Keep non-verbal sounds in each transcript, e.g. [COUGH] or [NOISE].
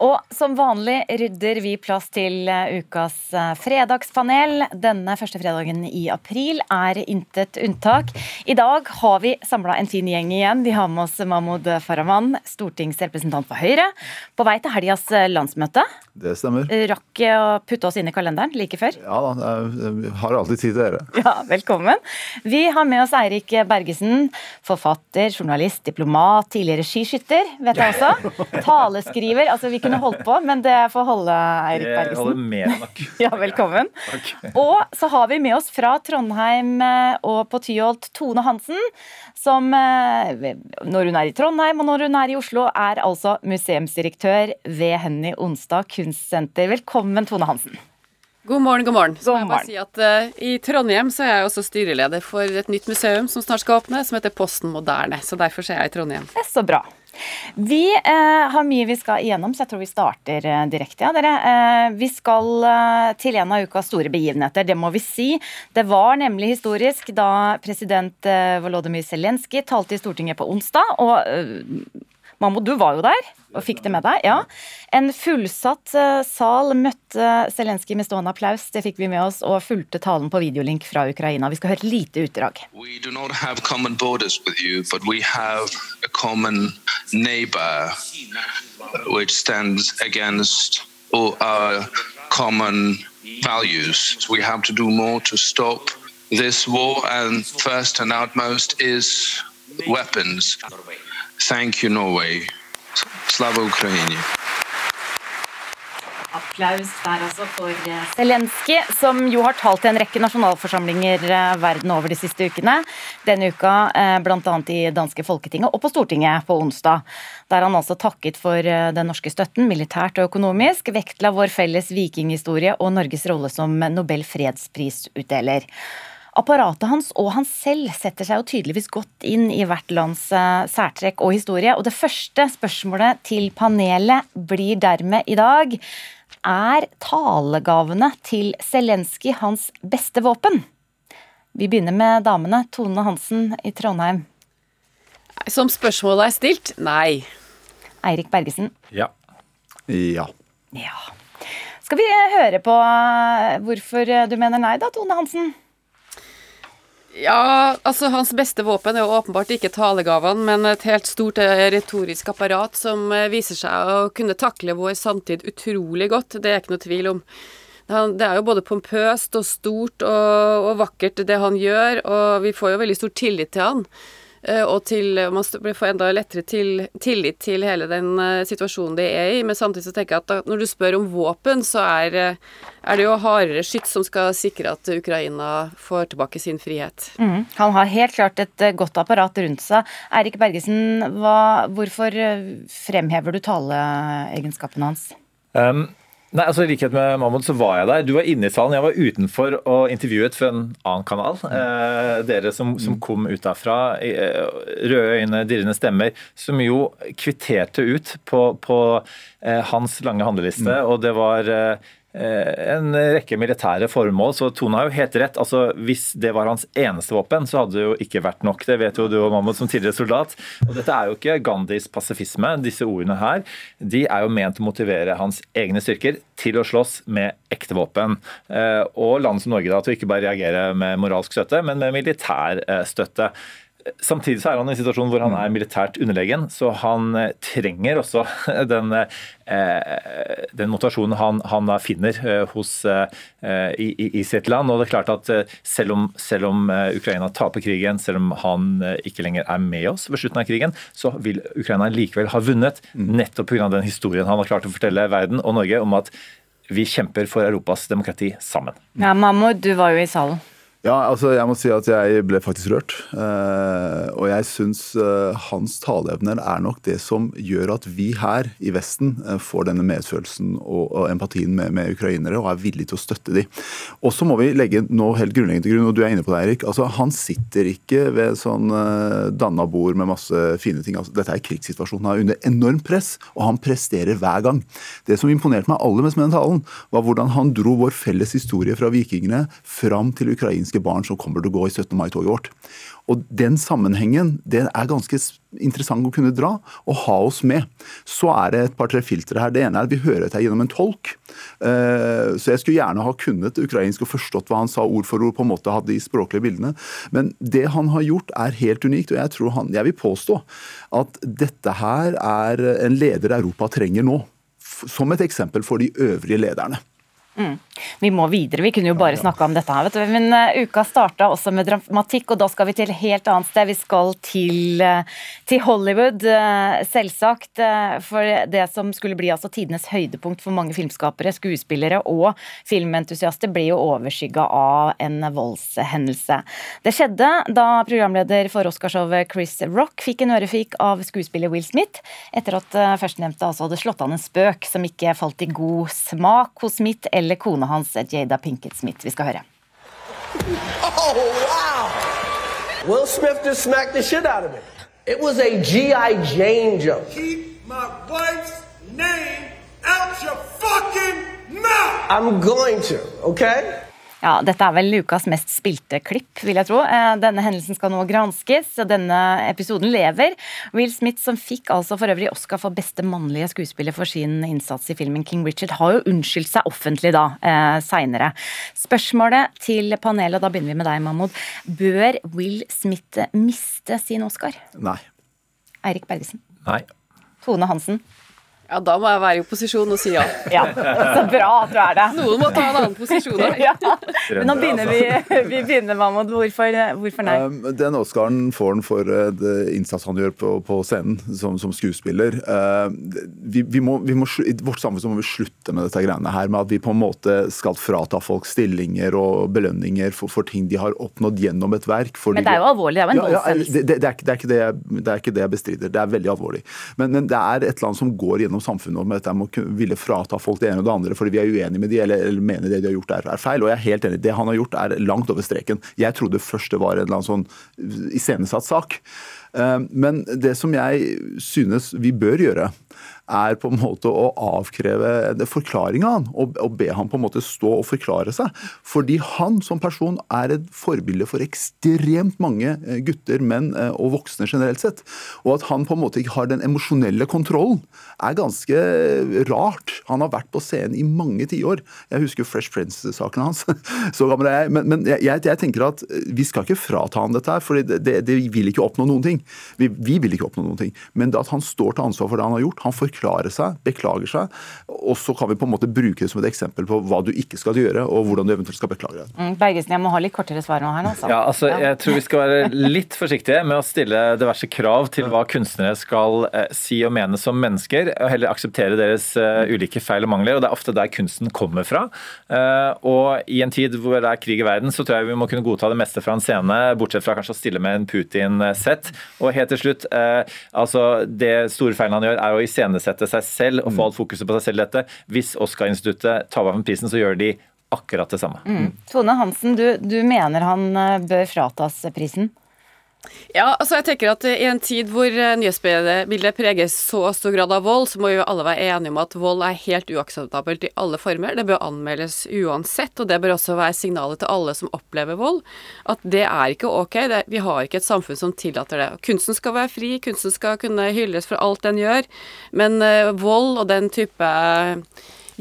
Og som vanlig rydder vi plass til eh, ukas eh, fredagspanel. Denne første fredagen i april er intet unntak. I dag har vi samla en fin gjeng igjen. Vi har med oss Mahmoud Farahman, stortingsrepresentant for Høyre, på vei til helgas eh, landsmøte. Det stemmer. Rakk å putte oss inn i kalenderen like før. Ja da, jeg har alltid tid til dere. Ja, velkommen. Vi har med oss Eirik Bergesen, forfatter, journalist, diplomat, tidligere skiskytter, vet jeg også. Taleskriver. altså vi kunne kunne holdt på, men det får holde, Eirik Bergesen. Jeg holder mer enn nok. [LAUGHS] ja, velkommen. Takk. Og så har vi med oss fra Trondheim eh, og på Tyholt Tone Hansen, som eh, når hun er i Trondheim og når hun er i Oslo, er altså museumsdirektør ved Henny Onsdag kunstsenter. Velkommen, Tone Hansen. God morgen, god morgen. Så må jeg bare si at uh, I Trondheim så er jeg også styreleder for et nytt museum som snart skal åpne, som heter Posten Moderne. Så derfor er jeg i Trondheim. Det er så bra. Vi eh, har mye vi skal igjennom, så jeg tror vi starter eh, direkte. Ja, dere. Eh, vi skal eh, til en av ukas store begivenheter, det må vi si. Det var nemlig historisk da president eh, Volodymyr Zelenskyj talte i Stortinget på onsdag. og eh, Mahmoud, du var jo der og fikk det med deg. ja. En fullsatt sal møtte Zelenskyj med stående applaus. Det fikk vi med oss, og fulgte talen på videolink fra Ukraina. Vi skal høre et lite utdrag. We do not have common borders with you, but we have a common neighbor which stands against all our common values. We have to do more to stop this war, and first and outmost is weapons. Thank you, Norway. Slava Ukraini. Applaus der altså for Zelenskyj, som jo har talt til en rekke nasjonalforsamlinger eh, verden over de siste ukene. Denne uka eh, bl.a. i danske Folketinget og på Stortinget på onsdag. Der han altså takket for eh, den norske støtten, militært og økonomisk, vektla vår felles vikinghistorie og Norges rolle som Nobel fredsprisutdeler. Apparatet hans og han selv setter seg jo tydeligvis godt inn i hvert lands særtrekk og historie. Og det første spørsmålet til panelet blir dermed i dag er talegavene til Zelenskyj hans beste våpen? Vi begynner med damene. Tone Hansen i Trondheim. Som spørsmålet er stilt nei. Eirik Bergesen. Ja. Ja. Ja. Skal vi høre på hvorfor du mener nei da, Tone Hansen? Ja, altså hans beste våpen er jo åpenbart ikke talegavene, men et helt stort eh, retorisk apparat som eh, viser seg å kunne takle vår samtid utrolig godt. Det er ikke noe tvil om. Det er jo både pompøst og stort og, og vakkert det han gjør, og vi får jo veldig stor tillit til han. Eh, og til, man får enda lettere til, tillit til hele den uh, situasjonen de er i. Men samtidig så tenker jeg at da, når du spør om våpen, så er, uh, er det jo hardere skytt som skal sikre at Ukraina får tilbake sin frihet. Mm. Han har helt klart et godt apparat rundt seg. Eirik Bergesen, hva, hvorfor fremhever du taleegenskapene hans? Um, Nei, altså I likhet med Mahmoud så var jeg der. Du var inne i salen, jeg var utenfor og intervjuet for en annen kanal. Eh, dere som, som, kom ut derfra, eh, røde øyne, dirrende stemmer, som jo kvitterte ut på, på eh, hans lange handleliste. Mm. Og det var Eh, en rekke militære formål, så Tone har jo helt rett. altså Hvis det var hans eneste våpen, så hadde det jo ikke vært nok. Det vet jo du og Mahmoud som tidligere soldat. Og Dette er jo ikke Gandhis pasifisme. Disse ordene her de er jo ment å motivere hans egne styrker til å slåss med ekte våpen. Eh, og land som Norge da til å ikke bare reagere med moralsk støtte, men med militær eh, støtte. Samtidig så er han i en situasjon hvor han er militært underlegen, så han eh, trenger også [LAUGHS] den, eh, den motivasjonen han, han finner eh, hos, i, i, sitt land. Og det er klart at selv om, selv om, Ukraina taper krigen, selv om han ikke lenger er med oss ved slutten av krigen, så vil Ukraina likevel ha vunnet, mm. nettopp pga. den historien han har klart å fortelle verden og Norge om at vi kjemper for Europas demokrati sammen. Ja, Mahmoud, du var jo i salen. Ja, altså jeg må si at jeg ble faktisk rørt. Uh, og jeg syns uh, hans taleevner er nok det som gjør at vi her i Vesten uh, får denne medfølelsen og, empatien med, ukrainere og er villige til å støtte dem. Og så må vi legge noe helt grunnleggende til grunn, og du er inne på det, Eirik. Altså, han sitter ikke ved sånn danna bord med masse fine ting. Altså, dette er krigssituasjonen. krigssituasjon. Han er under enormt press, og han presterer hver gang. Det som imponerte meg aller mest med den talen, var hvordan han dro vår felles historie fra vikingene fram til ukrainsk ukrainske barn som kommer til å gå i 17. mai-toget vårt. Og Den sammenhengen det er ganske interessant å kunne dra og ha oss med. Så er det et par-tre filtre her. Det ene er at vi hører dette gjennom en tolk. Eh, så jeg skulle gjerne ha kunnet ukrainsk og forstått hva han sa ord for ord, på en måte hadde de språklige bildene. Men det han har gjort er helt unikt, og jeg tror han, jeg vil påstå at dette her er en leder Europa trenger nå. Som et eksempel for de øvrige lederne. Mm. Vi må videre, vi kunne jo bare snakka om dette her. vet du. Men uh, uka starta også med dramatikk, og da skal vi til helt annet sted. Vi skal til, uh, til Hollywood, uh, selvsagt. for det som skulle bli altså tidenes høydepunkt for mange filmskapere, skuespillere og filmentusiaster, ble jo overskygga av en voldshendelse. Det skjedde da programleder for Oscarshowet Chris Rock fikk en ørefik av skuespiller Will Smith, etter at førstnevnte altså hadde slått an en spøk som ikke falt i god smak hos Smith eller kona hans Jada Pinkett Smith. Vi skal høre. Oh, wow! Will Smith just smacked the shit out of me. It was a G.I. Jane jump. Keep my wife's name out your fucking mouth! I'm going to, okay? Ja, Dette er vel ukas mest spilte klipp, vil jeg tro. Eh, denne hendelsen skal nå granskes, og denne episoden lever. Will Smith, som fikk altså for øvrig Oscar for beste mannlige skuespiller for sin innsats i filmen King Richard, har jo unnskyldt seg offentlig da, eh, seinere. Spørsmålet til panelet, og da begynner vi med deg, Mahmoud. Bør Will Smith miste sin Oscar? Nei. Eirik Bergesen? Nei. Tone Hansen? Ja, da må jeg være i opposisjon og si ja. [LAUGHS] ja, Så bra at du er det. Noen må ta en annen posisjon òg. [LAUGHS] ja. Men nå begynner vi, vi begynner, Mahmoud. Hvorfor, hvorfor nei? Um, den Oscaren får han for uh, det innsats han gjør på, på scenen som, som skuespiller. Uh, vi, vi, må, vi må, I vårt samfunn må vi slutte med dette greiene her med at vi på en måte skal frata folk stillinger og belønninger for, for ting de har oppnådd gjennom et verk. Men det er jo alvorlig, det er jo en. Ja, ja, det, det, det, er det, det, er ikke det jeg bestrider. Det er veldig alvorlig. Men, men det er et eller annet som går gjennom gjennom samfunnet med dette med å ville frata folk det ene og det andre fordi vi er uenige med de eller, eller mener det de har gjort er, er, feil. Og jeg er helt enig. Det han har gjort er langt over streken. Jeg trodde først det var en eller annen sånn iscenesatt sak. Eh, men det som jeg synes vi bør gjøre, er på en måte å avkreve forklaring av han, og, og, be han på en måte stå og forklare seg. Fordi han som person er et forbilde for ekstremt mange eh, gutter, menn eh, og voksne generelt sett. Og at han på en måte ikke har den emosjonelle kontrollen, er ganske rart. Han har vært på scenen i mange tiår. Jeg husker Fresh Prince-sakene hans. [LAUGHS] Så gammel er jeg. Men, men jeg, jeg, tenker at vi skal ikke frata han dette her, for det, det, det, vil ikke oppnå noen ting. Vi, vi vil ikke oppnå noen ting. Men at han står til ansvar for det han har gjort, han forklarer forklare seg, beklager seg. Og så kan vi på en måte bruke det som et eksempel på hva du ikke skal gjøre, og hvordan du eventuelt skal beklage deg. Mm, Bergesen, jeg må ha litt kortere svar nå her nå. Ja, altså, jeg tror vi skal være litt forsiktige med å stille diverse krav til hva kunstnere skal eh, si og mene som mennesker, og heller akseptere deres uh, ulike feil og mangler. og Det er ofte der kunsten kommer fra. Uh, og i en tid hvor det er krig i verden, så tror jeg vi må kunne godta det meste fra en scene, bortsett fra kanskje å stille med en Putin-sett. Og helt til slutt, altså det store feilen han gjør, er å iscenesette iscenesette seg selv og få alt fokuset på seg selv dette. Hvis Oscar-instituttet tar av prisen, så gjør de akkurat det samme. Mm. Tone Hansen, du, du mener han eh, bør fratas prisen? Ja, altså jeg tenker at I en tid hvor eh, nyhetsbildet preges så stor grad av vold, så må jo alle være enige om at vold er helt uakseptabelt i alle former. Det bør anmeldes uansett, og det bør også være signalet til alle som opplever vold, at det er ikke ok. Det, vi har ikke et samfunn som tillater det. Kunsten skal være fri, kunsten skal kunne hylles for alt den gjør, men uh, vold og den type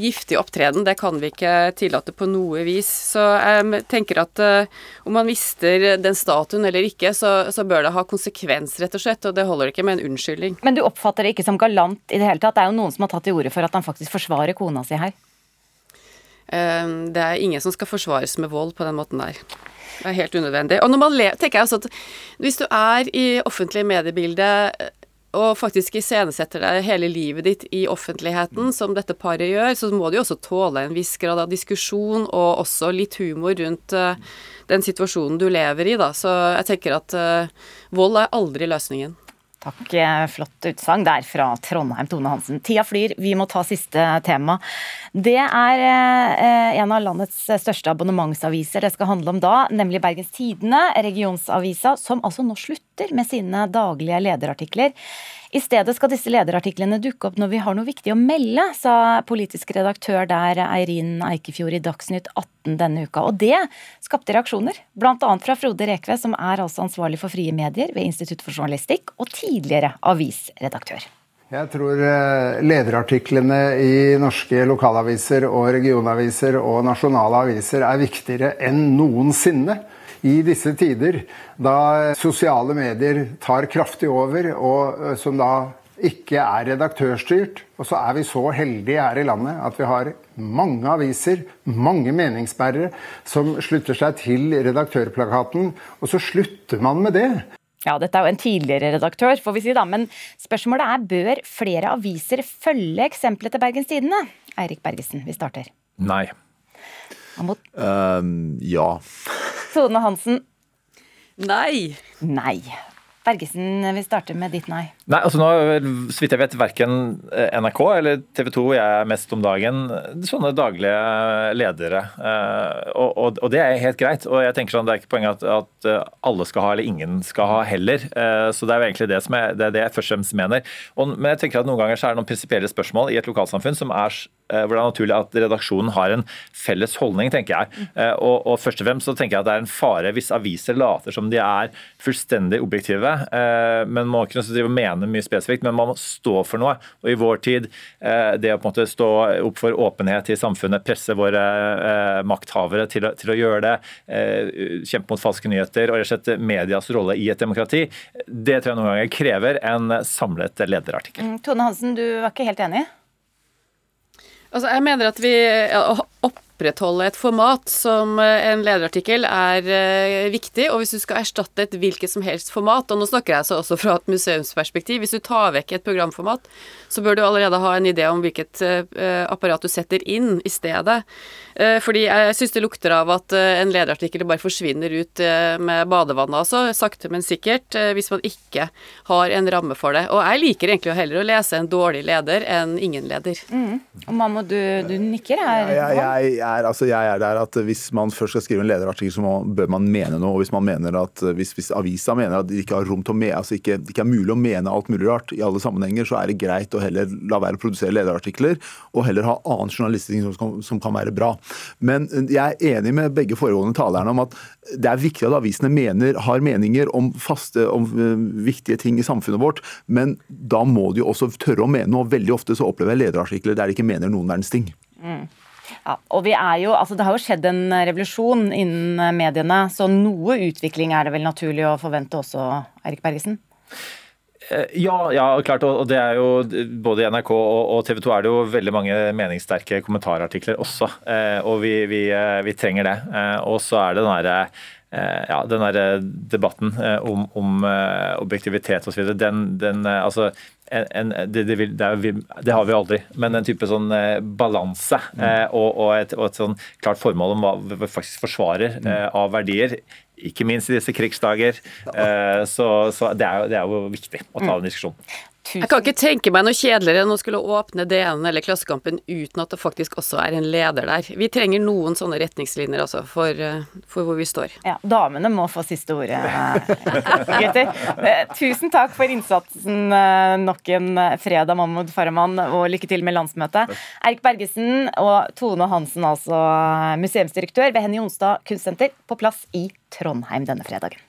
giftig opptreden, det kan vi ikke tillate på noe vis. Så jeg tenker at uh, om man mister den statuen eller ikke, så, så, bør det ha konsekvens, rett og slett. Og det holder ikke med en unnskyldning. Men du oppfatter det ikke som galant i det hele tatt? Det er jo noen som har tatt til orde for at han faktisk forsvarer kona si her. Det er ingen som skal forsvares med vold på den måten der. Det er helt unødvendig. Og når man tenker jeg også at Hvis du er i offentlig mediebilde og faktisk iscenesetter deg hele livet ditt i offentligheten, som dette paret gjør, så må du jo også tåle en viss grad av diskusjon og også litt humor rundt uh, den situasjonen du lever i, da. Så jeg tenker at uh, vold er aldri løsningen. Takk. Eh, flott utsagn der fra Trondheim, Tone Hansen. Tida flyr, vi må ta siste tema. Det er eh, en av landets største abonnementsaviser det skal handle om da, nemlig Bergens Tidende, regionsavisa, som altså nå slutter med sine daglige lederartikler I stedet skal disse lederartiklene dukke opp når vi har noe viktig å melde, sa politisk redaktør der Eirin Eikefjord i Dagsnytt 18 denne uka. Og det skapte reaksjoner, bl.a. fra Frode Rekve, som er altså ansvarlig for frie medier ved Institutt for journalistikk, og tidligere avisredaktør. Jeg tror eh, lederartiklene i norske lokalaviser og regionaviser og nasjonale aviser er viktigere enn noensinne i disse tider da sosiale medier tar kraftig over, og eh, som da ikke er redaktørstyrt. Og så er vi så heldige her i landet at vi har mange aviser, mange meningsbærere, som slutter seg til redaktørplakaten. Og så slutter man med det. Ja, dette er jo en tidligere redaktør, får vi si da, men spørsmålet er bør flere aviser følge eksempelet til Bergens Tidende? Eirik Bergesen, vi starter. Nei. Um, ja. Tone Hansen. Nei. Nei. Bergesen, vi starter med ditt nei. Nei, altså nå, Så vidt jeg vet, verken eh, NRK eller TV 2 jeg er mest om dagen sånne daglige ledere. Eh, og, og, og det er helt greit. og jeg tenker sånn, Det er ikke poenget at, at, eh, alle skal ha, eller ingen skal ha heller. Så det er jo egentlig det som jeg, det, er det jeg først og fremst mener. Og, men jeg tenker at noen ganger så er det noen prinsipielle spørsmål i et lokalsamfunn som er hvor det er naturlig at redaksjonen har en felles holdning, tenker jeg. Og, og først og fremst så tenker jeg at det er en fare hvis aviser later som de er fullstendig objektive, men man må ikke drive og mene mye spesifikt, men man må stå for noe. Og I vår tid, eh, det å på en måte stå opp for åpenhet i samfunnet, presse våre eh, makthavere til å, til å gjøre det, eh, kjempe mot falske nyheter og rett og slett medias rolle i et demokrati, det tror jeg noen ganger krever en samlet lederartikkel. Mm, Tone Hansen, du var ikke helt enig? Altså, jeg mener at vi opp opprettholde et format som eh, en lederartikkel er uh, viktig. Og hvis du skal erstatte et hvilket som helst format, og nå snakker jeg så også fra et museumsperspektiv, hvis du tar vekk et programformat, så bør du allerede ha en idé om hvilket uh, apparat du setter inn i stedet. Fordi jeg syns det lukter av at en lederartikkel bare forsvinner ut med badevannet, altså. Sakte, men sikkert. hvis man ikke har en ramme for det. Og jeg liker egentlig heller å lese en dårlig leder enn ingen leder. Mm. Og Mammo, du, du nikker her. Ja, jeg, jeg er, altså jeg er der at hvis man først skal skrive en lederartikkel, så må, bør man mene noe. og Hvis man mener at, hvis, hvis avisa mener at det ikke altså ikke, ikke er mulig å mene alt mulig rart i alle sammenhenger, så er det greit å heller la være å produsere lederartikler og heller ha annen journalistikk som, kan, som kan være bra. Men jeg er enig med begge foregående talerne om at det er viktig at avisene mener, har meninger om, faste, om uh, viktige ting i samfunnet vårt, men da må de jo også tørre å mene noe. Veldig ofte så opplever jeg lederartikler der de ikke mener noen verdens ting. Mm. Ja, og vi er jo, altså Det har jo skjedd en revolusjon innen mediene, så noe utvikling er det vel naturlig å forvente også, Erik Bergesen? Eh, ja, ja, klart. Og det er jo både i NRK og TV 2 er det jo veldig mange meningssterke kommentarartikler også. Eh, og vi, vi, eh, vi trenger det. Og så er det den derre ja, den der debatten om, om objektivitet osv. Den, den altså en, det, det, vil, det, er, det, har vi aldri, men en type sånn eh, balanse mm. eh, og, og, et, og, et, sånn klart formål om hva vi faktisk forsvarer mm. eh, av verdier. Ikke minst i disse krigsdager. Eh, så, så det, er det, er jo, viktig å ta mm. den diskusjonen. Tusen. Jeg kan ikke tenke meg noe kjedeligere enn å skulle åpne DN eller Klassekampen uten at det faktisk også er en leder der. Vi trenger noen sånne retningslinjer altså for, eh, for hvor vi står. Ja, damene må få siste ordet, gutter. Eh, tusen takk for innsatsen eh, nok en fredag, Mahmoud Farahman, og lykke til med landsmøtet. Erik Bergesen og Tone Hansen, altså museumsdirektør ved Henny Jonstad kunstsenter, på plass i Trondheim denne fredagen.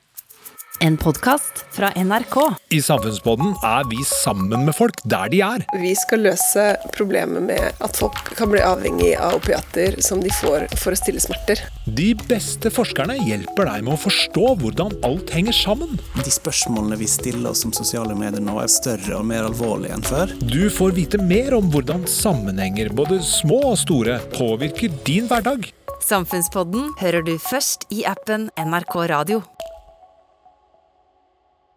En podkast fra NRK. I Samfunnspodden er vi sammen med folk der de er. Vi skal løse problemet med at folk kan bli avhengig av opiater som de får for å stille smerter. De beste forskerne hjelper deg med å forstå hvordan alt henger sammen. De spørsmålene vi stiller oss om sosiale medier nå, er større og mer alvorlige enn før. Du får vite mer om hvordan sammenhenger, både små og store, påvirker din hverdag. Samfunnspodden hører du først i appen NRK Radio.